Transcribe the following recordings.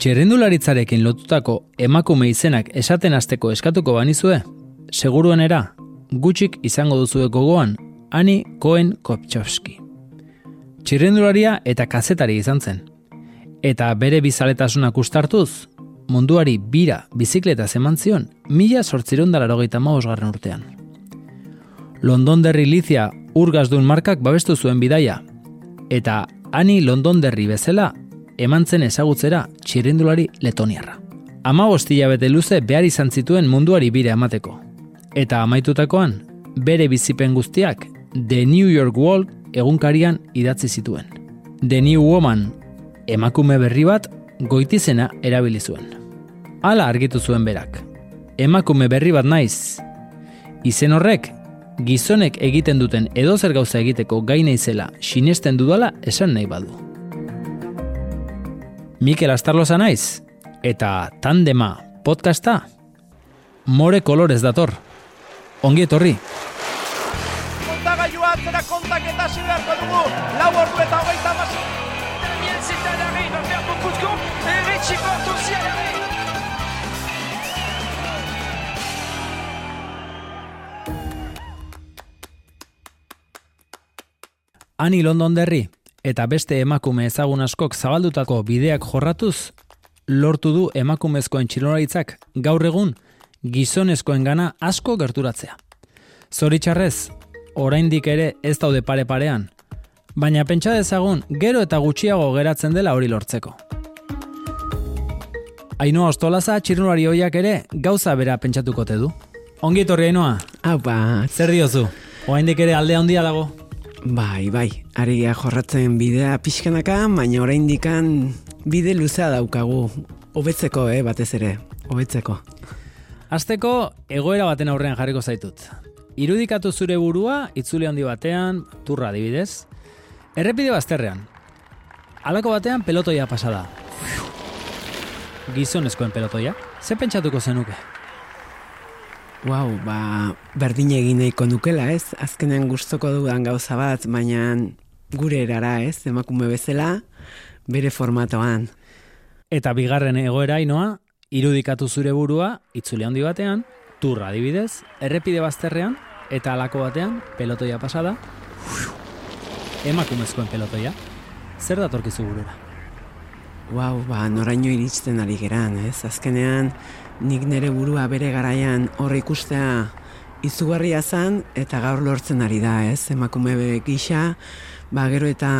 Txerrendularitzarekin lotutako emakume izenak esaten hasteko eskatuko banizue, seguruenera, gutxik izango duzue gogoan, Ani Cohen Kopchowski. Txirrendularia eta kazetari izan zen. Eta bere bizaletasunak ustartuz, munduari bira bizikleta zeman zion, mila sortzirundara rogeita garren urtean. Londonderri Lizia urgazdun markak babestu zuen bidaia, eta Ani Londonderri bezala eman zen ezagutzera txirrindulari letoniarra. Ama bete luze behar izan zituen munduari bire emateko. Eta amaitutakoan, bere bizipen guztiak The New York World egunkarian idatzi zituen. The New Woman emakume berri bat goitizena erabili zuen. Hala argitu zuen berak. Emakume berri bat naiz. Izen horrek gizonek egiten duten edozer gauza egiteko gaina izela sinesten dudala esan nahi badu. Mikel Astarloza naiz eta tandema podcasta more kolorez dator. Ongi etorri. Kontagailua atzera kontaketa hasi beharko dugu. Lau ordu eta hogeita hamazi. Daniel à l'arrêt, il va faire beaucoup de comptes. Et Richie Porte aussi à l'arrêt. Ani Londonderri eta beste emakume ezagun askok zabaldutako bideak jorratuz, lortu du emakumezkoen txilolaritzak gaur egun gizonezkoen gana asko gerturatzea. Zoritxarrez, oraindik ere ez daude pare parean, baina pentsa dezagun gero eta gutxiago geratzen dela hori lortzeko. Ainoa Ostolaza txirulari hoiak ere gauza bera pentsatuko te du. Ongi etorri Ainoa, Haupa, zer diozu? Oraindik ere alde handia dago. Bai, bai, ari gea jorratzen bidea pixkanaka, baina oraindikan bide luzea daukagu. Hobetzeko, eh, batez ere, hobetzeko. Azteko egoera baten aurrean jarriko zaitut. Irudikatu zure burua, itzule handi batean, turra adibidez. Errepide bazterrean. Halako batean pelotoia pasada. Gizonezkoen pelotoia. Ze pentsatuko zenuke? Wow, ba, berdin egin nahiko nukela, ez? Azkenean gustoko dudan gauza bat, baina gure erara, ez? Emakume bezala, bere formatoan. Eta bigarren egoera inoa, irudikatu zure burua, itzule handi batean, turra adibidez, errepide bazterrean, eta halako batean, pelotoia pasada, emakumezkoen pelotoia. Zer datorkizu burura? Wow, ba, noraino iristen ari geran, ez? Azkenean, nik nere burua bere garaian hor ikustea izugarria zan, eta gaur lortzen ari da, ez? Emakume gisa, ba, gero eta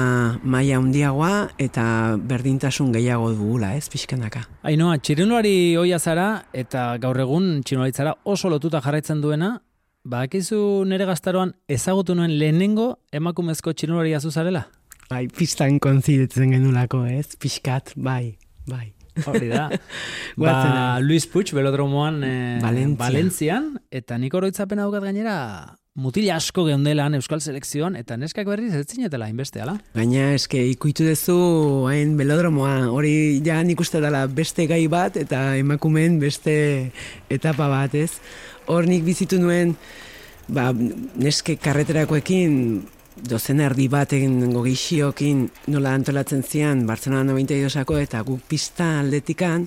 maila handiagoa eta berdintasun gehiago dugula, ez? Pixkanaka. Ainoa, txirrindulari hoia zara eta gaur egun txirrindularitzara oso lotuta jarraitzen duena, badakizu nere gaztaroan ezagutu nuen lehenengo emakumezko txirrindularia zuzarela? Bai, pistan konzidetzen genulako, ez? Pixkat, bai, bai. Hori da. Ba. Luis Puig belodromoan eh, Valentzia. Valentzian, eta nik oroitzapena daukat gainera mutila asko geundelan Euskal Selekzioan, eta neskak berriz ez zinetela inbeste, ala? Baina eske ikuitu duzu hain belodromoa, hori ja nik uste dela beste gai bat eta emakumeen beste etapa bat, ez? Hor nik bizitu nuen, ba, neske karreterakoekin dozen erdi baten gogixiokin nola antolatzen zian Barcelona 92ako eta guk pista aldetikan,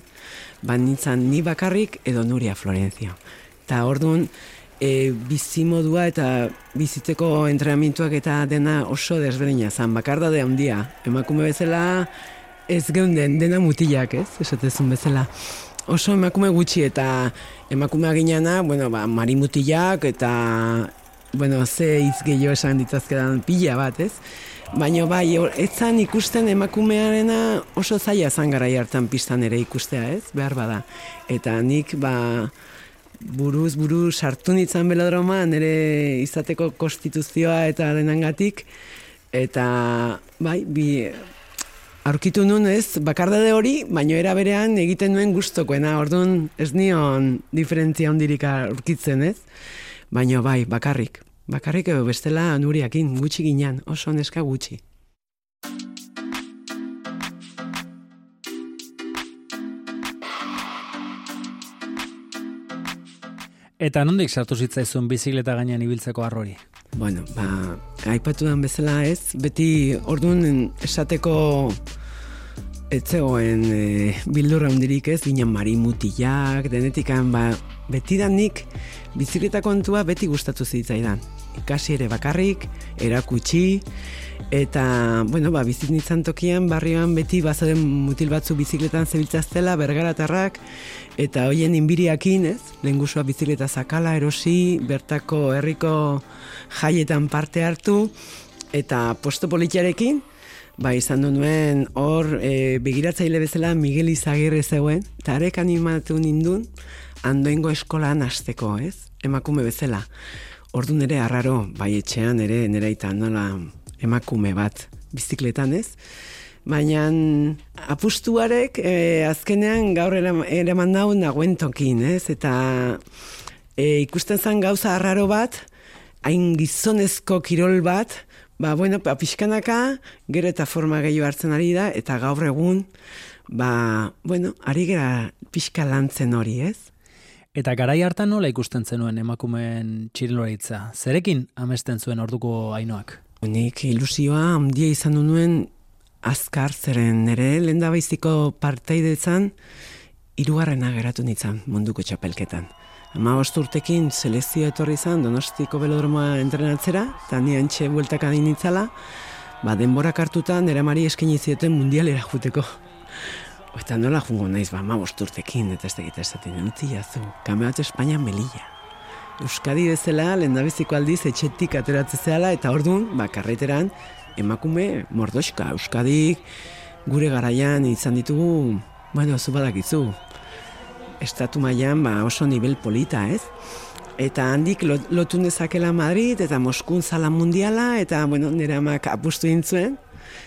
ba nintzen ni bakarrik edo Nuria Florencio. Eta orduan, e, bizimodua eta bizitzeko entrenamentuak eta dena oso desberdina zan, bakardade handia. Emakume bezala ez geunden dena mutilak, ez? Esatezun bezala. Oso emakume gutxi eta emakumea ginana, bueno, ba, mari mutilak eta bueno, ze hitz gehiago esan ditazkedan pila bat, ez? Baina bai, hor- ez zan ikusten emakumearena oso zaila zan garai hartan pistan ere ikustea, ez? Behar bada. Eta nik, ba, buruz buru sartu nitzan belodroma nire izateko konstituzioa eta denangatik eta bai bi aurkitu nun ez bakardade hori baino era berean egiten nuen gustokoena ordun ez nion diferentzia hondirik aurkitzen ez baino bai bakarrik bakarrik bestela nuriakin gutxi ginean oso neska gutxi Eta nondik sartu zitzaizun bizikleta gainean ibiltzeko arrori? Bueno, ba, aipatu den bezala ez, beti orduan esateko etzegoen e, bildurra hundirik ez, ginen marimutilak, denetikan, ba, betidanik bizikleta kontua beti gustatu zitzaidan. Ikasi ere bakarrik, erakutsi, eta, bueno, ba, bizit nintzen tokian, barrioan beti bazoden mutil batzu bizikletan zebiltzaztela, bergaratarrak, eta hoien inbiriakin, ez, lehengusua bizikleta zakala, erosi, bertako herriko jaietan parte hartu, eta posto politiarekin, ba, izan du nuen hor e, begiratzaile bezala Miguel Izagirre zegoen, eta arek animatu nindun, andoengo eskolan hasteko, ez? Emakume bezala. Ordu nere arraro, bai etxean ere nera nola emakume bat bizikletan, ez? Baina apustuarek e, azkenean gaur ere mandau nagoen tokin, ez? Eta e, ikusten zen gauza arraro bat, hain gizonezko kirol bat, Ba, bueno, pa, pixkanaka, gero eta forma gehiago hartzen ari da, eta gaur egun, ba, bueno, ari gera pixka lantzen hori, ez? Eta garai hartan nola ikusten zenuen emakumeen txiriloritza? Zerekin amesten zuen orduko hainoak? Nik ilusioa handia izan nuen azkar zeren nire lehen da parteidetzan irugarrena geratu nintzen munduko txapelketan. Ama urtekin selezio etorri izan donostiko belodromoa entrenatzera, eta ni antxe bueltak adin itzala, ba, denbora kartutan nera mari esken zioten mundialera juteko. Eta nola jungo naiz, ba, ama urtekin, eta ez tegite esaten, entzi jazu, kame bat Espainia melilla. Euskadi bezala, lehen aldiz, etxetik ateratzen zehala, eta orduan, ba, karreteran, emakume mordoska, Euskadik, gure garaian izan ditugu, bueno, zu badakizu, estatu mailan ba, oso nivel polita, ez? Eta handik lotu nezakela Madrid eta Moskun zala mundiala eta bueno, nire amak apustu dintzuen.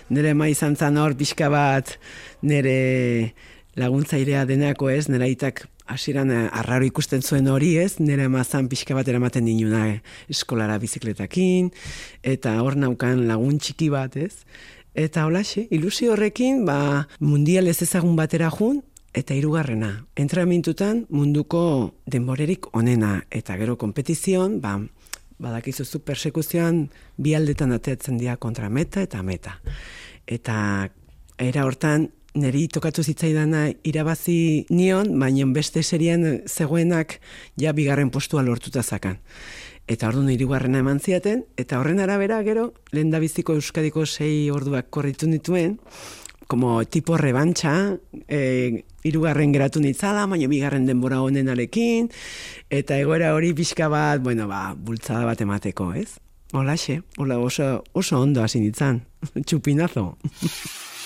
Nire ama izan zan hor pixka bat nire laguntzairea denako ez, nire aitak hasiran eh, arraro ikusten zuen hori ez, nire ama zan pixka bat eramaten dinuna eh, eskolara bizikletakin, eta hor naukan lagun txiki bat ez. Eta holaxe, ilusio horrekin, ba, mundial ez ezagun batera jun, eta hirugarrena, entramintutan munduko denborerik onena. Eta gero konpetizion, ba, badakizu zu persekuzioan bi aldetan ateatzen dira kontra meta eta meta. Eta era hortan neri tokatu zitzaidana irabazi nion, baina beste serian zegoenak ja bigarren postua lortuta zakan. Eta ordu hirugarrena eman ziaten, eta horren arabera gero, lehen biziko Euskadiko sei orduak korritu nituen, como tipo revancha, e, irugarren geratu nitzala, baina bigarren denbora honenarekin, eta egoera hori pixka bat, bueno, ba, bultzada bat emateko, ez? Hola, xe, hola, oso, oso ondo hasi nitzan, txupinazo.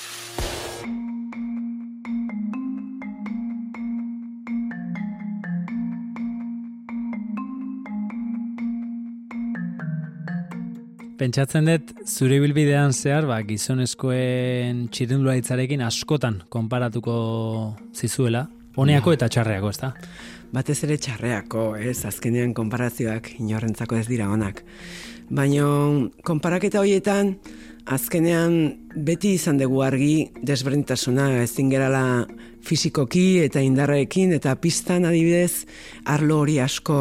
Pentsatzen dut, zure bilbidean zehar, ba, gizonezkoen txirindularitzarekin askotan konparatuko zizuela, honeako eta txarreako, ez da? Batez ere txarreako, ez, azkenean konparazioak inorrentzako ez dira onak. Baina konparaketa horietan, azkenean beti izan dugu argi desberdintasuna ezin gerala fisikoki eta indarrekin eta pistan adibidez arlo hori asko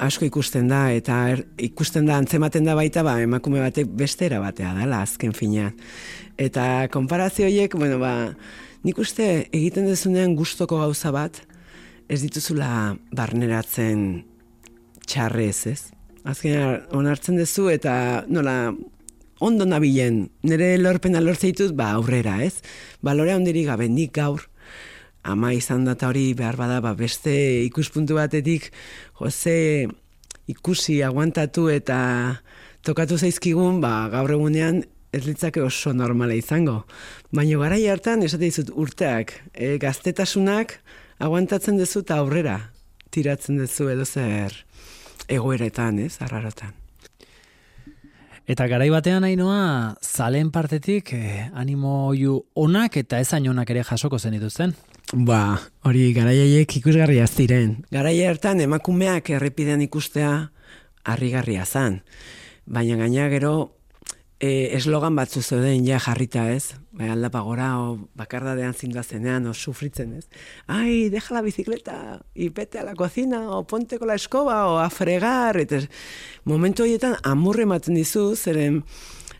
asko ikusten da eta er, ikusten da antzematen da baita ba emakume batek bestera batea dela azken fina. Eta konparazio horiek, bueno ba, nik uste egiten dezunean gustoko gauza bat ez dituzula barneratzen txarrez, ez? Azkenean onartzen duzu eta nola ondo nabilen, nire lorpena lortzeitut, ba, aurrera, ez? Balorea ondiri gabendik gaur, ama izan data hori behar bada, ba, beste ikuspuntu batetik, jose ikusi aguantatu eta tokatu zaizkigun, ba, gaur egunean, ez litzake oso normala izango. Baina gara hartan, esate dizut, urteak, e, gaztetasunak, aguantatzen dezu eta aurrera tiratzen dezu edo zer egoeretan, ez, arrarotan. Eta garai batean ainoa zalen partetik eh, animo ju onak eta ezain onak ere jasoko zen dituzten. Ba, hori garaiaiek ikusgarria ziren. Garaia hartan emakumeak errepidean ikustea harrigarria zan. Baina gaina gero e, eslogan batzu zeuden ja jarrita ez, bai aldapa gora, o bakardadean zindazenean, o sufritzen ez. Ai, deja la bicicleta, y pete a la cocina, o ponte con la escoba, o a fregar, eta momentu horietan amurre maten dizu, zeren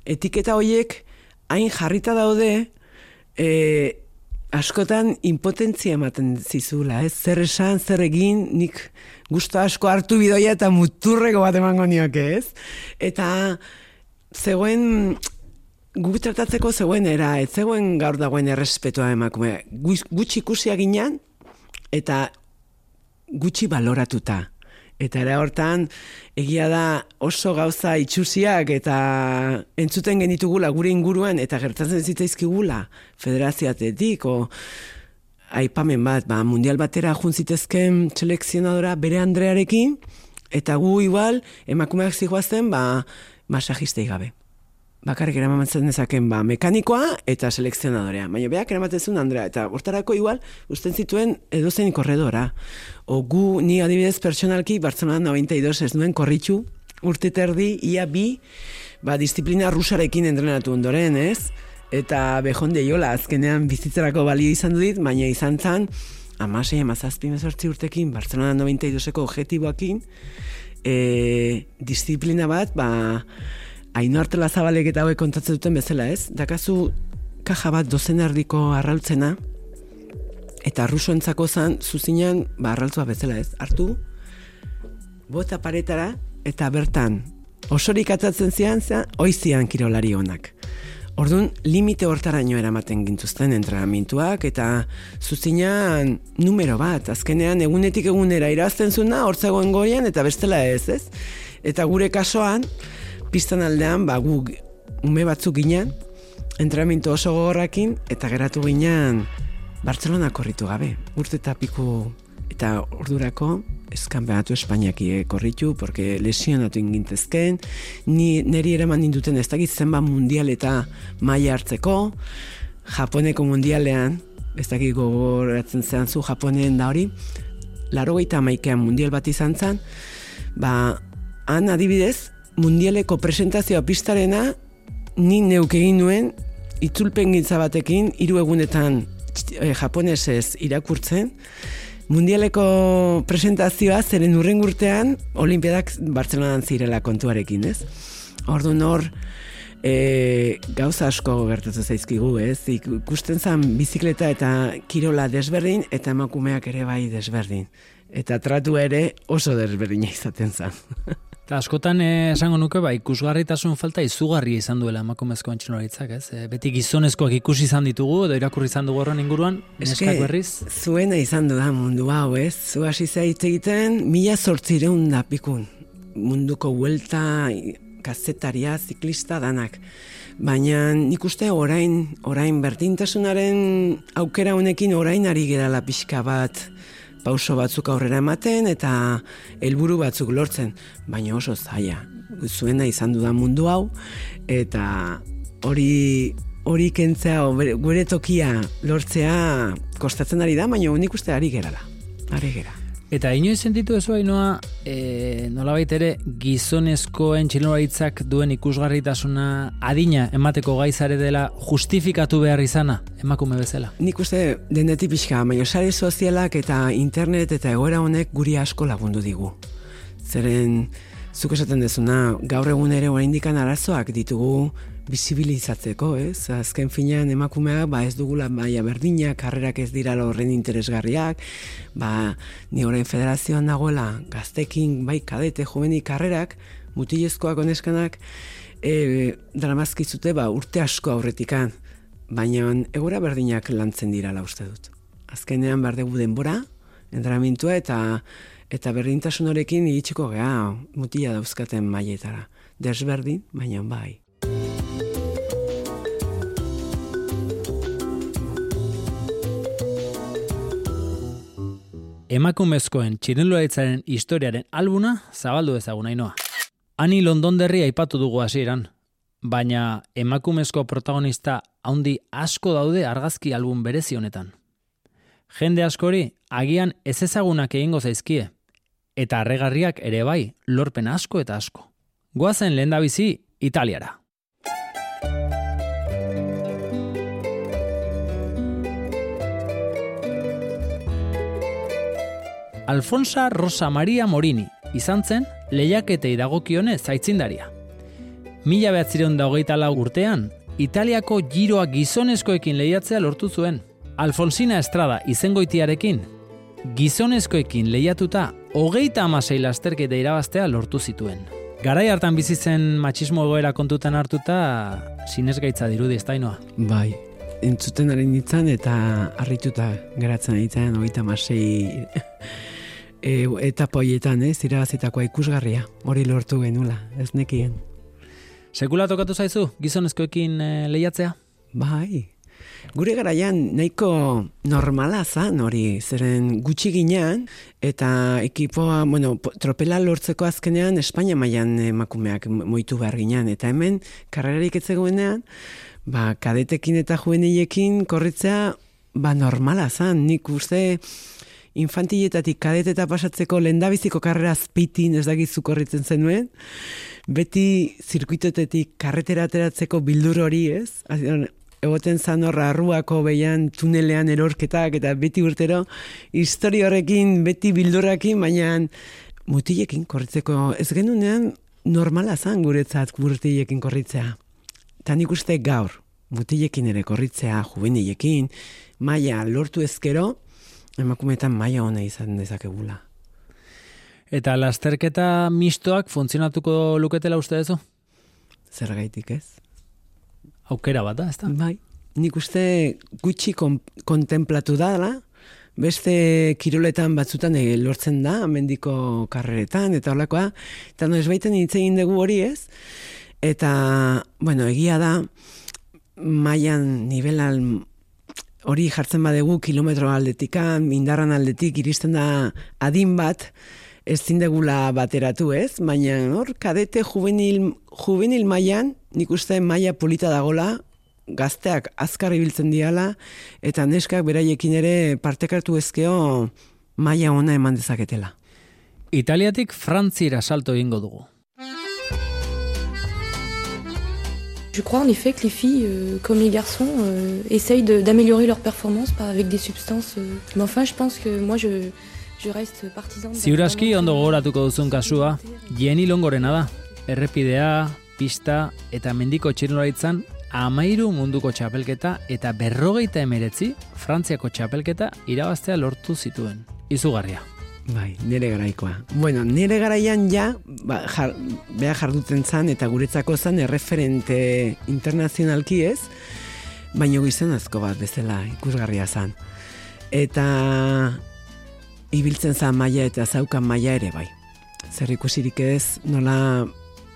etiketa horiek hain jarrita daude, e, askotan impotentzia ematen zizula, ez? Zer esan, zer egin, nik gusto asko hartu bidoia eta muturreko bat emango nioke, ez? Eta zegoen guk tratatzeko zegoen era, ez zegoen gaur dagoen errespetua emakume. Gutxi ikusia ginean eta gutxi baloratuta. Eta era hortan, egia da oso gauza itxusiak eta entzuten genitugula gure inguruan eta gertatzen zitzaizkigula federazioatetik o aipamen bat, ba, mundial batera juntzitezken selekzionadora bere Andrearekin eta gu igual emakumeak zigoazen ba, masajistei gabe bakarrik eramatzen dezaken ba, mekanikoa eta selekzionadorea. Baina beak eramaten zuen Andrea, eta hortarako igual, usten zituen edozen korredora. O gu, ni adibidez personalki, Barcelona 92 ez duen korritxu, urte terdi, ia bi, ba, disiplina rusarekin entrenatu ondoren, ez? Eta behonde jola, azkenean bizitzerako balio izan dut, baina izan zan, amasei, amazazpi urtekin, Barcelona 92eko objetiboakin, e, disiplina bat, ba, Aino artela zabalek eta hauek kontatzen duten bezala ez, dakazu kaja bat dozen erdiko arraltzena, eta ruso entzako zan, zuzinean, ba, arraltzua bezala ez, hartu, bota paretara, eta bertan, osorik atzatzen zian, zea, oizian kirolari honak. Orduan, limite hortaraino eramaten gintuzten entrenamentuak, eta zuzinean numero bat, azkenean egunetik egunera irazten zuna, hortzagoen goian, eta bestela ez, ez? Eta gure kasoan, pistan aldean, ba, gu ume batzuk ginen, entrenamentu oso gogorrakin, eta geratu ginen Bartzelona korritu gabe. Urte eta piku eta ordurako eskan behatu Espainiaki eh, korritu, porque lesionatu ingintezken, ni neri eraman ninduten ez dakit zenba mundial eta maila hartzeko, Japoneko mundialean, ez dakit gogoratzen zehan zu Japoneen da hori, laro maikean mundial bat izan zen, ba, han adibidez, mundialeko presentazioa pistarena ni neuk egin nuen itzulpen gintza batekin hiru egunetan e, japonesez irakurtzen mundialeko presentazioa zeren urren urtean olimpiadak Bartzelonan zirela kontuarekin, ez? Ordu nor e, gauza asko gertatu zaizkigu, ez? Ikusten zan bizikleta eta kirola desberdin eta emakumeak ere bai desberdin. Eta tratu ere oso desberdina izaten zan. Eta askotan eh, esango nuke, ba, ikusgarritasun falta izugarria izan duela emakumezko antxinolaritzak, ez? E, beti gizonezkoak ikusi izan ditugu, edo irakurri izan dugu horren inguruan, neskak berriz? Zuena izan du da mundu hau, ez? Zu hasi egiten, mila sortzireun da pikun. Munduko huelta, kazetaria, ziklista, danak. Baina nik uste orain, orain berdintasunaren aukera honekin orain ari gerala pixka bat, pauso batzuk aurrera ematen eta helburu batzuk lortzen, baina oso zaila. Zuena izan dudan mundu hau eta hori hori kentzea gure tokia lortzea kostatzen ari da, baina unik uste ari gerala. Ari gera. Eta inoiz sentitu ez bainoa, e, nolabait ere, gizonezkoen txiloraitzak duen ikusgarritasuna adina emateko gaizare dela justifikatu behar izana, emakume bezala? Nik uste denetik pixka, baina sare sozialak eta internet eta egoera honek guri asko lagundu digu. Zeren, zuk esaten dezuna, gaur egun ere oraindikan arazoak ditugu bisibilizatzeko, ez? Azken finean emakumeak ba ez dugula maila berdinak, karrerak ez dira horren interesgarriak, ba ni orain federazioan dagoela gaztekin bai kadete joveni karrerak, mutilezkoak oneskanak e, dramazkizute ba urte asko aurretikan, baina egora berdinak lantzen dira la uste dut. Azkenean bar dugu denbora, entrenamentua eta eta berdintasun horekin iritsiko gea mutila dauzkaten mailetara. Desberdin, baina bai. Emakumezkoen txireloaitzaren historiaren albuna zabaldu ezagun ainoa. Ani London derri aipatu dugu hasieran, baina emakumezko protagonista haundi asko daude argazki album berezi honetan. Jende askori agian ez ezagunak egingo zaizkie, eta arregarriak ere bai lorpen asko eta asko. Goazen lehen bizi Italiara. Alfonsa Rosa Maria Morini, izan zen lehiaketei dagokione zaitzindaria. Mila behatzireun da hogeita lau urtean, Italiako giroa gizonezkoekin lehiatzea lortu zuen. Alfonsina Estrada izengoitiarekin, gizonezkoekin lehiatuta hogeita amasei lasterketa irabaztea lortu zituen. Garai hartan bizi zen matxismo egoera kontutan hartuta sinesgaitza dirudi ez dainoa. Bai, entzuten ari nintzen eta harrituta geratzen nintzen hogeita masei e, etapa horietan, ez, irabazitakoa ikusgarria, hori lortu genula, ez nekien. Sekula tokatu zaizu, gizonezkoekin e, lehiatzea? Bai, Gure garaian nahiko normala zan hori, zeren gutxi ginean, eta ekipoa, bueno, tropela lortzeko azkenean Espainia mailan emakumeak moitu behar ginean, eta hemen karrerarik etzegoenean, ba, kadetekin eta juvenillekin korritzea, ba, normala zan, nik uste infantiletatik kadeteta pasatzeko lendabiziko karrera azpitin ez dakizu korritzen zenuen, beti zirkuitotetik karretera ateratzeko bildur hori, ez? egoten zan horra arruako behian tunelean erorketak eta beti urtero histori horrekin beti bildurrakin baina mutilekin korritzeko ez genunean normala zan guretzat mutilekin korritzea. Tan ikuste gaur mutilekin ere korritzea juvenilekin maia lortu ezkero emakumetan maia ona izan dezakegula. Eta lasterketa mistoak funtzionatuko luketela uste dezu? Zer gaitik ez? aukera bat da, ez da? Bai, nik uste gutxi kon, kontemplatu da, beste kiroletan batzutan e, lortzen da, mendiko karreretan, eta horlakoa, eta no, ez baiten hitz egin dugu hori ez, eta, bueno, egia da, maian nivelan hori jartzen badegu kilometro aldetikan, indarran aldetik, iristen da adin bat, ez zindegula bateratu ez, baina hor, kadete juvenil, juvenil maian, nik uste maia polita dagola, gazteak azkar ibiltzen diala, eta neskak beraiekin ere partekartu ezkeo maia ona eman dezaketela. Italiatik Frantzira salto egingo dugu. Je crois en effet que les filles, euh, comme les garçons, euh, essayent d'améliorer leur performance avec des substances. Euh... Mais enfin, je pense que moi, je, je reste partisan... Ziuraski ondo gogoratuko duzun kasua, jeni longorena da. Errepidea, pista eta mendiko txirnolaritzan amairu munduko txapelketa eta berrogeita emeretzi Frantziako txapelketa irabaztea lortu zituen. Izugarria. Bai, nire garaikoa. Bueno, nire garaian ja, ba, jar, beha jarduten zan eta guretzako zan erreferente internazionalki ez, baino gizan asko bat bezala ikusgarria zan. Eta ibiltzen zan maia eta zaukan maia ere bai. Zer ikusirik ez, nola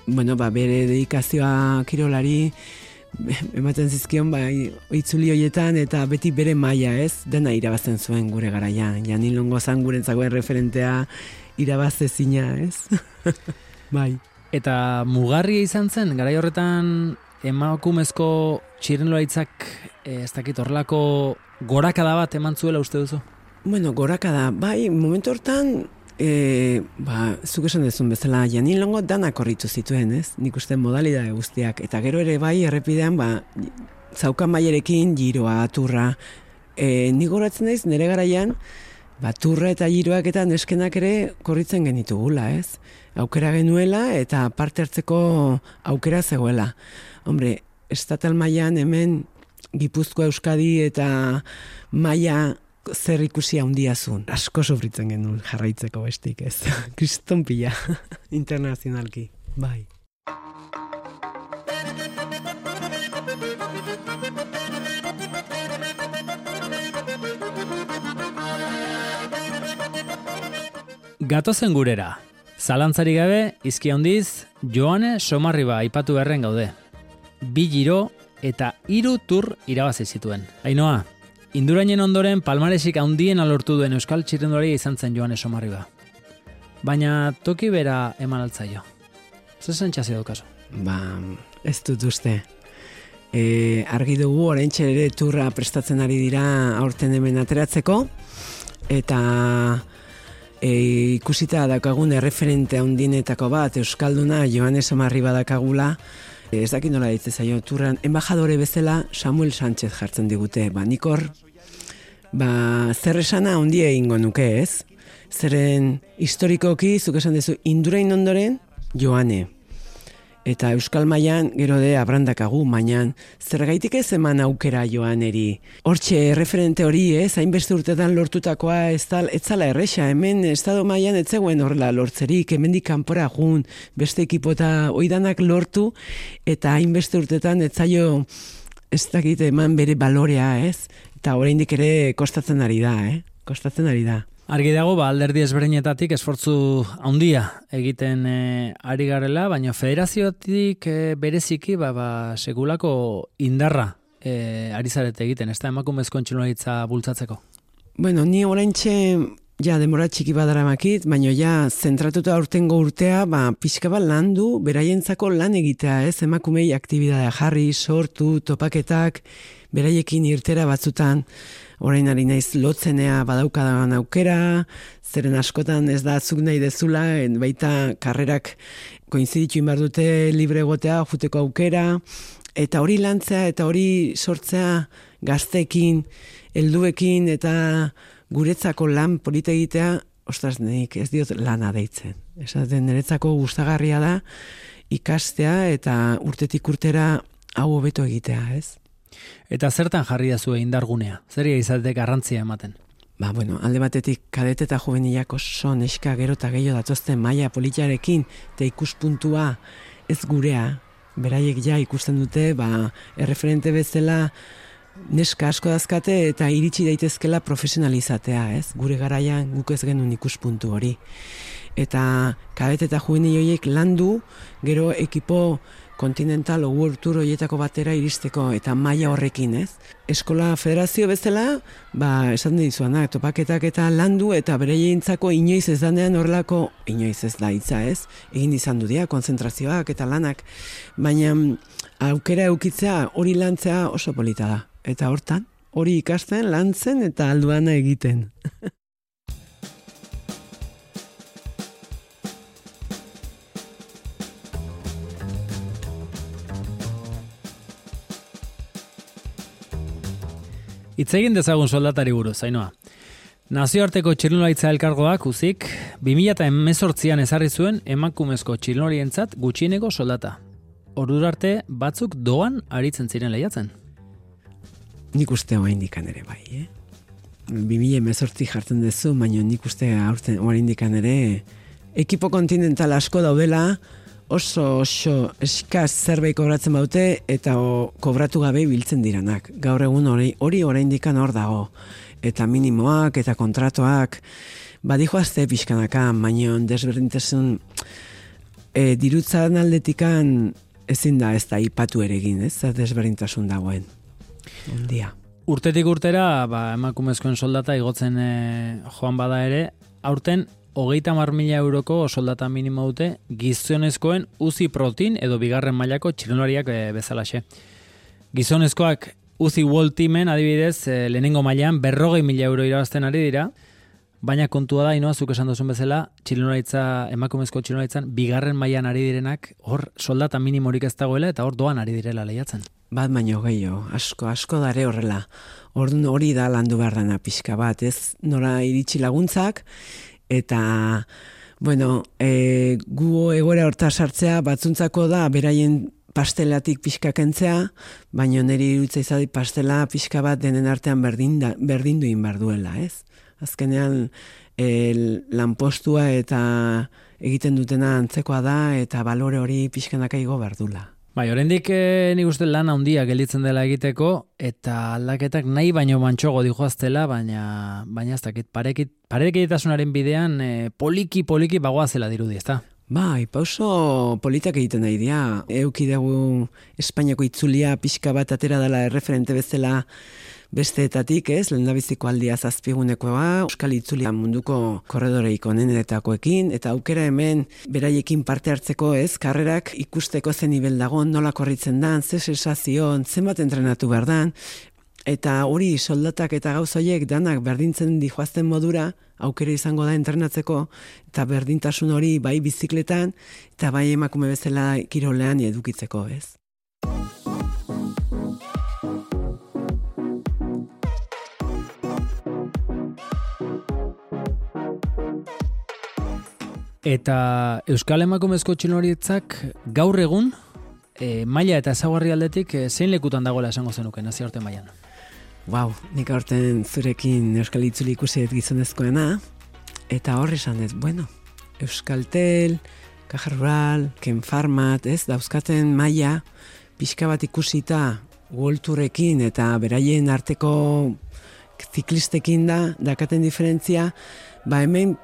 bueno, ba, bere dedikazioa kirolari ematen zizkion ba, itzuli hoietan eta beti bere maila ez, dena irabazten zuen gure garaian. Janin longo zan gure referentea irabazte zina ez. bai. Eta mugarria izan zen, garai horretan emakumezko txirenloaitzak eh, ez dakit horrelako gorakada bat eman zuela uste duzu? Bueno, gorakada, bai, momentu hortan E, ba, zuk esan dezun bezala, janin longo danak korritu zituen, ez? Nik uste modalidade guztiak. Eta gero ere bai, errepidean, ba, zaukan maierekin, giroa, turra. E, nik horatzen naiz, nire garaian, ba, turra eta giroak eta neskenak ere korritzen genitugula, ez? Aukera genuela eta parte hartzeko aukera zegoela. Hombre, estatal mailan hemen Gipuzkoa Euskadi eta maila zer ikusi handia zuen. Asko sofritzen genuen jarraitzeko bestik ez. Kriston pila, internazionalki. Bai. Gatozen gurera. Zalantzari gabe, izki handiz, Joane Somarriba aipatu berren gaude. Bi giro eta hiru tur irabazi zituen. Ainoa, Indurainen ondoren palmaresik handien alortu duen Euskal Txirrendulari izan zen joan esomarriba. Baina toki bera eman altzaio. Zer zentxazio dukazu? Ba, ez dut uste. E, argi dugu orain ere turra prestatzen ari dira aurten hemen ateratzeko. Eta e, ikusita dakagun erreferente handinetako bat Euskalduna joan esomarriba dakagula. Ez dakit nola ditze zaio, turran, embajadore bezala Samuel Sánchez jartzen digute. Ba, nikor ba, zer esana ondi egingo nuke ez. Zeren historikoki, zuk esan duzu, indurain ondoren, joane. Eta Euskal Mailan gero de abrandakagu mainan, zergaitik ez eman aukera joan eri. Hortxe, referente hori, ez, hainbeste urtetan lortutakoa ez, tal, ez zala erresa, hemen estado mailan ez zegoen horrela lortzerik, hemendik kanpora jun, beste ekipota oidanak lortu, eta hainbeste urtetan ez zaio ez dakit eman bere balorea, ez? Eta oraindik ere kostatzen ari da, eh? Kostatzen ari da. Argi dago, ba, alderdi ezberdinetatik esfortzu handia egiten e, ari garela, baina federaziotik e, bereziki ba, ba, segulako indarra e, ari zarete egiten, ez da emakumezko entxilunaritza bultzatzeko? Bueno, ni orain ja demora txiki badara makit, baina ja zentratuta aurtengo urtea, ba, pixka bat lan du, beraientzako lan egitea, ez, emakumei aktibidadea jarri, sortu, topaketak, beraiekin irtera batzutan, orain ari naiz lotzenea badaukadan aukera, zeren askotan ez da zuk nahi dezula, en baita karrerak koinziditu inbar dute libre egotea, juteko aukera, eta hori lantzea eta hori sortzea gaztekin, helduekin eta guretzako lan polite egitea, ostras, nik ez diot lana deitzen. Esaten niretzako gustagarria da ikastea eta urtetik urtera hau hobeto egitea, ez? Eta zertan jarri da zuen indargunea? Zer izate garrantzia ematen? Ba, bueno, alde batetik kadete eta juvenilak oso neska gero eta gehiago datozten maia politiarekin eta ikuspuntua ez gurea, beraiek ja ikusten dute, ba, erreferente bezala neska asko dazkate eta iritsi daitezkela profesionalizatea, ez? Gure garaian guk ez genuen ikuspuntu hori. Eta kadete eta juvenilioiek landu, gero ekipo kontinental o World Tour hoietako batera iristeko eta maila horrekin, ez? Eskola federazio bezala, ba, esan dizuana, topaketak eta landu eta bereientzako inoiz ez danean horrelako inoiz ez da hitza, ez? Egin izan du dia konzentrazioak eta lanak, baina aukera eukitzea hori lantzea oso polita da. Eta hortan, hori ikasten, lantzen eta alduana egiten. Itz egin dezagun soldatari buruz, zainoa. Nazioarteko txirnolaitza elkargoak uzik, 2018an ezarri zuen emakumezko txirnolarientzat gutxieneko soldata. Ordur arte batzuk doan aritzen ziren lehiatzen. Nik uste hoa indikan ere bai, eh? 2018 jartzen dezu, baina nik uste aurten hoa indikan ere ekipo kontinental asko daudela, oso oso eskaz zerbait kobratzen baute eta o, kobratu gabe biltzen diranak. Gaur egun hori hori oraindik hor dago. Eta minimoak eta kontratuak badijo azte pixkanaka, baina desberdintasun e, dirutzan aldetikan ezin da ez da ipatu ere egin, ez da desberdintasun dagoen. Ondia. Urtetik urtera, ba, emakumezkoen soldata igotzen e, joan bada ere, aurten hogeita mar mila euroko soldata minimo dute gizonezkoen uzi protein edo bigarren mailako txirnolariak e, bezalaxe. Gizonezkoak uzi world teamen adibidez e, lehenengo mailan berrogei mila euro irabazten ari dira, baina kontua da, inoa, zuk esan duzun bezala, txirnolaritza, emakumezko txirnolaritzan, bigarren mailan ari direnak, hor soldata minimorik ez dagoela, eta hor doan ari direla lehiatzen. Bat baino gehiago, asko, asko dare horrela. hori da landu behar dana pixka bat, ez nora iritsi laguntzak, eta bueno, e, gu egoera horta sartzea batzuntzako da beraien pastelatik pixka kentzea, baina niri irutza izadi pastela pixka bat denen artean berdin, da, berdin duin duela, ez? Azkenean el, lanpostua eta egiten dutena antzekoa da eta balore hori pixkanaka igo berdula. Bai, oraindik eh, nik uste lan handia gelditzen dela egiteko eta aldaketak nahi baino mantxogo dijoaztela, baina baina ez dakit parekit parekitasunaren bidean eh, poliki poliki bagoa zela dirudi, ezta? Bai, pauso politak egiten nahi dia. Euki dugu Espainiako itzulia pixka bat atera dela erreferente bezala besteetatik, ez, lehen biziko aldia zazpigunekoa, Euskal Itzulia munduko korredoreik onenetakoekin, eta aukera hemen beraiekin parte hartzeko, ez, karrerak ikusteko zen nivel nola korritzen dan, ze sensazion, zenbat entrenatu behar dan, eta hori soldatak eta gauzoiek danak berdintzen dijoazten modura, aukera izango da entrenatzeko, eta berdintasun hori bai bizikletan, eta bai emakume bezala kirolean edukitzeko, ez. Eta Euskal Emakumezko txilorietzak gaur egun e, maila eta ezaguarri aldetik e, zein lekutan dagoela esango zenuke nazioarte mailan. Wow, nik aurten zurekin Euskal Itzuli ikusi dut gizonezkoena, eta horri esan dut, bueno, Euskaltel, Caja Rural, Ken Farmat, ez, dauzkaten maila, pixka bat ikusita golturekin eta beraien arteko ziklistekin da, dakaten diferentzia, ba hemen,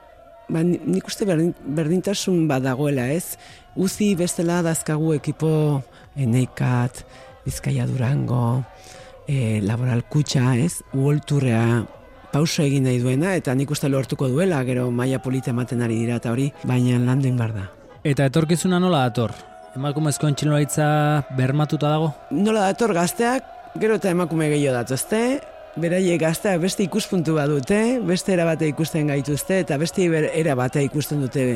ba, nik uste berdin, berdintasun badagoela, ez? Uzi bestela dazkagu ekipo eneikat, Bizkaia Durango, e, laboral kutsa, ez? Uolturrea pauso egin nahi duena, eta nik uste lortuko duela, gero maila polita ematen ari dira, eta hori, baina landu bar da. Eta etorkizuna nola dator? Emakumezko entxiloaitza bermatuta dago? Nola dator gazteak, gero eta emakume gehiago datuzte, beraiek gazteak beste ikuspuntu badute, beste era bate ikusten gaituzte, eta beste era bate ikusten dute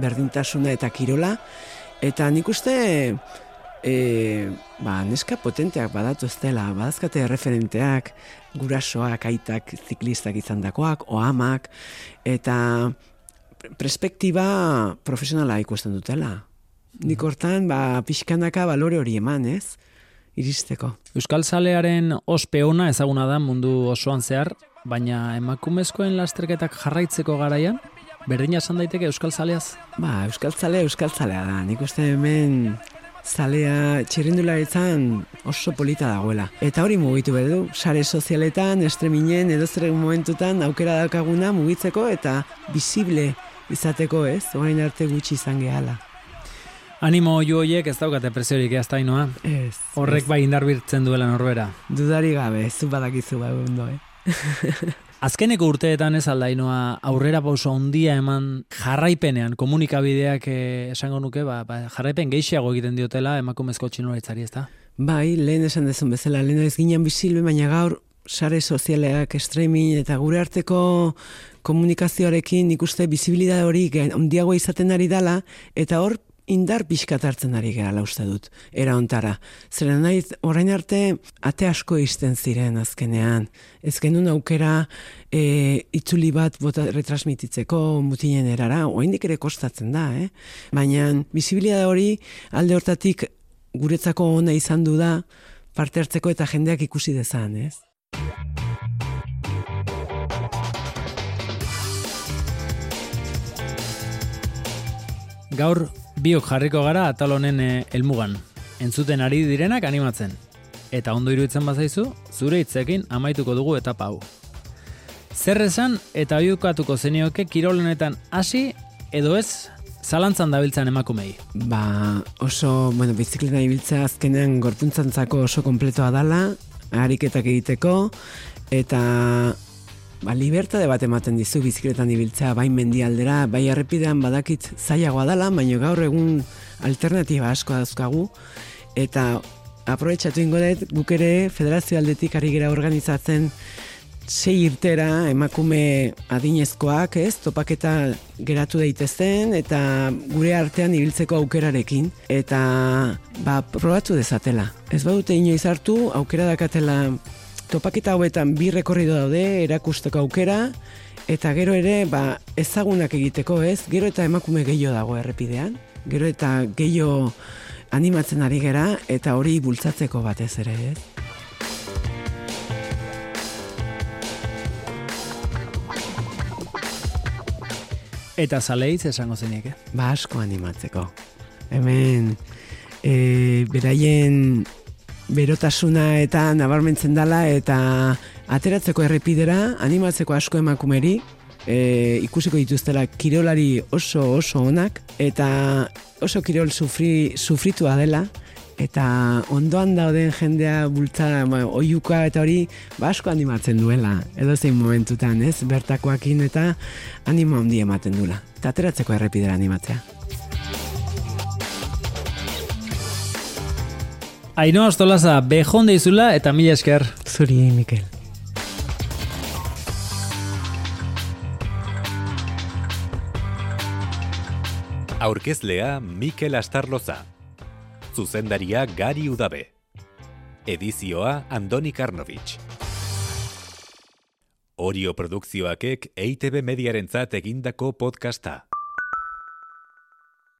berdintasuna eta kirola. Eta nik uste, e, ba, neska potenteak badatu ez dela, badazkate referenteak, gurasoak, aitak, ziklistak izan dakoak, oamak, eta perspektiba profesionala ikusten dutela. Nik hortan, ba, pixkanaka balore hori eman, ez? Iristeko. Euskal Zalearen ospe ona ezaguna da mundu osoan zehar, baina emakumezkoen lasterketak jarraitzeko garaian, berdina esan daiteke Euskal Zaleaz? Ba, Euskal Zalea, Euskal Zalea da. Nik uste hemen zalea txirrindula oso polita dagoela. Eta hori mugitu behar sare sozialetan, estreminen, edo momentutan aukera daukaguna mugitzeko eta visible izateko ez, orain arte gutxi izan gehala. Animo jo hoiek ez daukate presiorik ez dainoa. Ez. Horrek bai indarbirtzen duela norbera. Dudari gabe, zu badakizu bai ondo, eh? Azkeneko urteetan ez aldainoa aurrera pauso handia eman jarraipenean komunikabideak eh, esango nuke, ba, ba, jarraipen gehiago egiten diotela emakumezko txinolaitzari ez da? Bai, lehen esan dezun bezala, lehen ez ginen bisilbe, baina gaur sare sozialeak, streaming eta gure arteko komunikazioarekin ikuste bizibilidade hori ondiago izaten ari dala, eta hor indar pixkat hartzen ari gara uste dut, era ontara. Zeren nahi, orain arte, ate asko izten ziren azkenean. Ez genuen aukera e, itzuli bat bota retransmititzeko mutinen erara, oain ere kostatzen da, eh? Baina, bizibilidade hori alde hortatik guretzako ona izan du da, parte hartzeko eta jendeak ikusi dezan, ez? Gaur biok jarriko gara atal honen eh, helmugan. Entzuten ari direnak animatzen. Eta ondo iruditzen bazaizu, zure hitzekin amaituko dugu etapa hau. Zer esan eta oiukatuko zenioke kirolenetan hasi edo ez zalantzan dabiltzan emakumei? Ba, oso, bueno, bizikleta ibiltzea azkenean gorpuntzantzako oso kompletoa dala, ariketak egiteko, eta ba, libertade bat ematen dizu bizikletan ibiltzea, bai mendialdera, bai errepidean badakit zailagoa dela, baina gaur egun alternatiba asko dauzkagu, eta aprobetsatu ingo dut, guk ere federazio aldetik ari gera organizatzen sei irtera emakume adinezkoak, ez, topaketa geratu daitezen, eta gure artean ibiltzeko aukerarekin, eta ba, probatu dezatela. Ez badute inoiz hartu, aukera dakatela topaketa hauetan bi rekorrido daude erakusteko aukera eta gero ere ba, ezagunak egiteko ez, gero eta emakume gehiago dago errepidean, gero eta gehiago animatzen ari gera eta hori bultzatzeko batez ere ez. Eta zaleitz esango zenik, eh? Ba asko animatzeko. Hemen, e, beraien berotasuna eta nabarmentzen dala eta ateratzeko errepidera animatzeko asko emakumeri e, ikusiko dituztela kirolari oso oso onak eta oso kirol sufri, sufritua dela eta ondoan dauden jendea bultza oiuka eta hori basko animatzen duela edo zein momentutan ez? Bertakoakin eta animo handi ematen dula eta ateratzeko errepidera animatzea Ainoa Ostolaza, behon deizula eta mila esker. Zuri, Mikel. Aurkezlea Mikel Astarloza. Zuzendaria Gari Udabe. Edizioa Andoni Karnovich. Orio produkzioakek EITB mediarentzat egindako podcasta.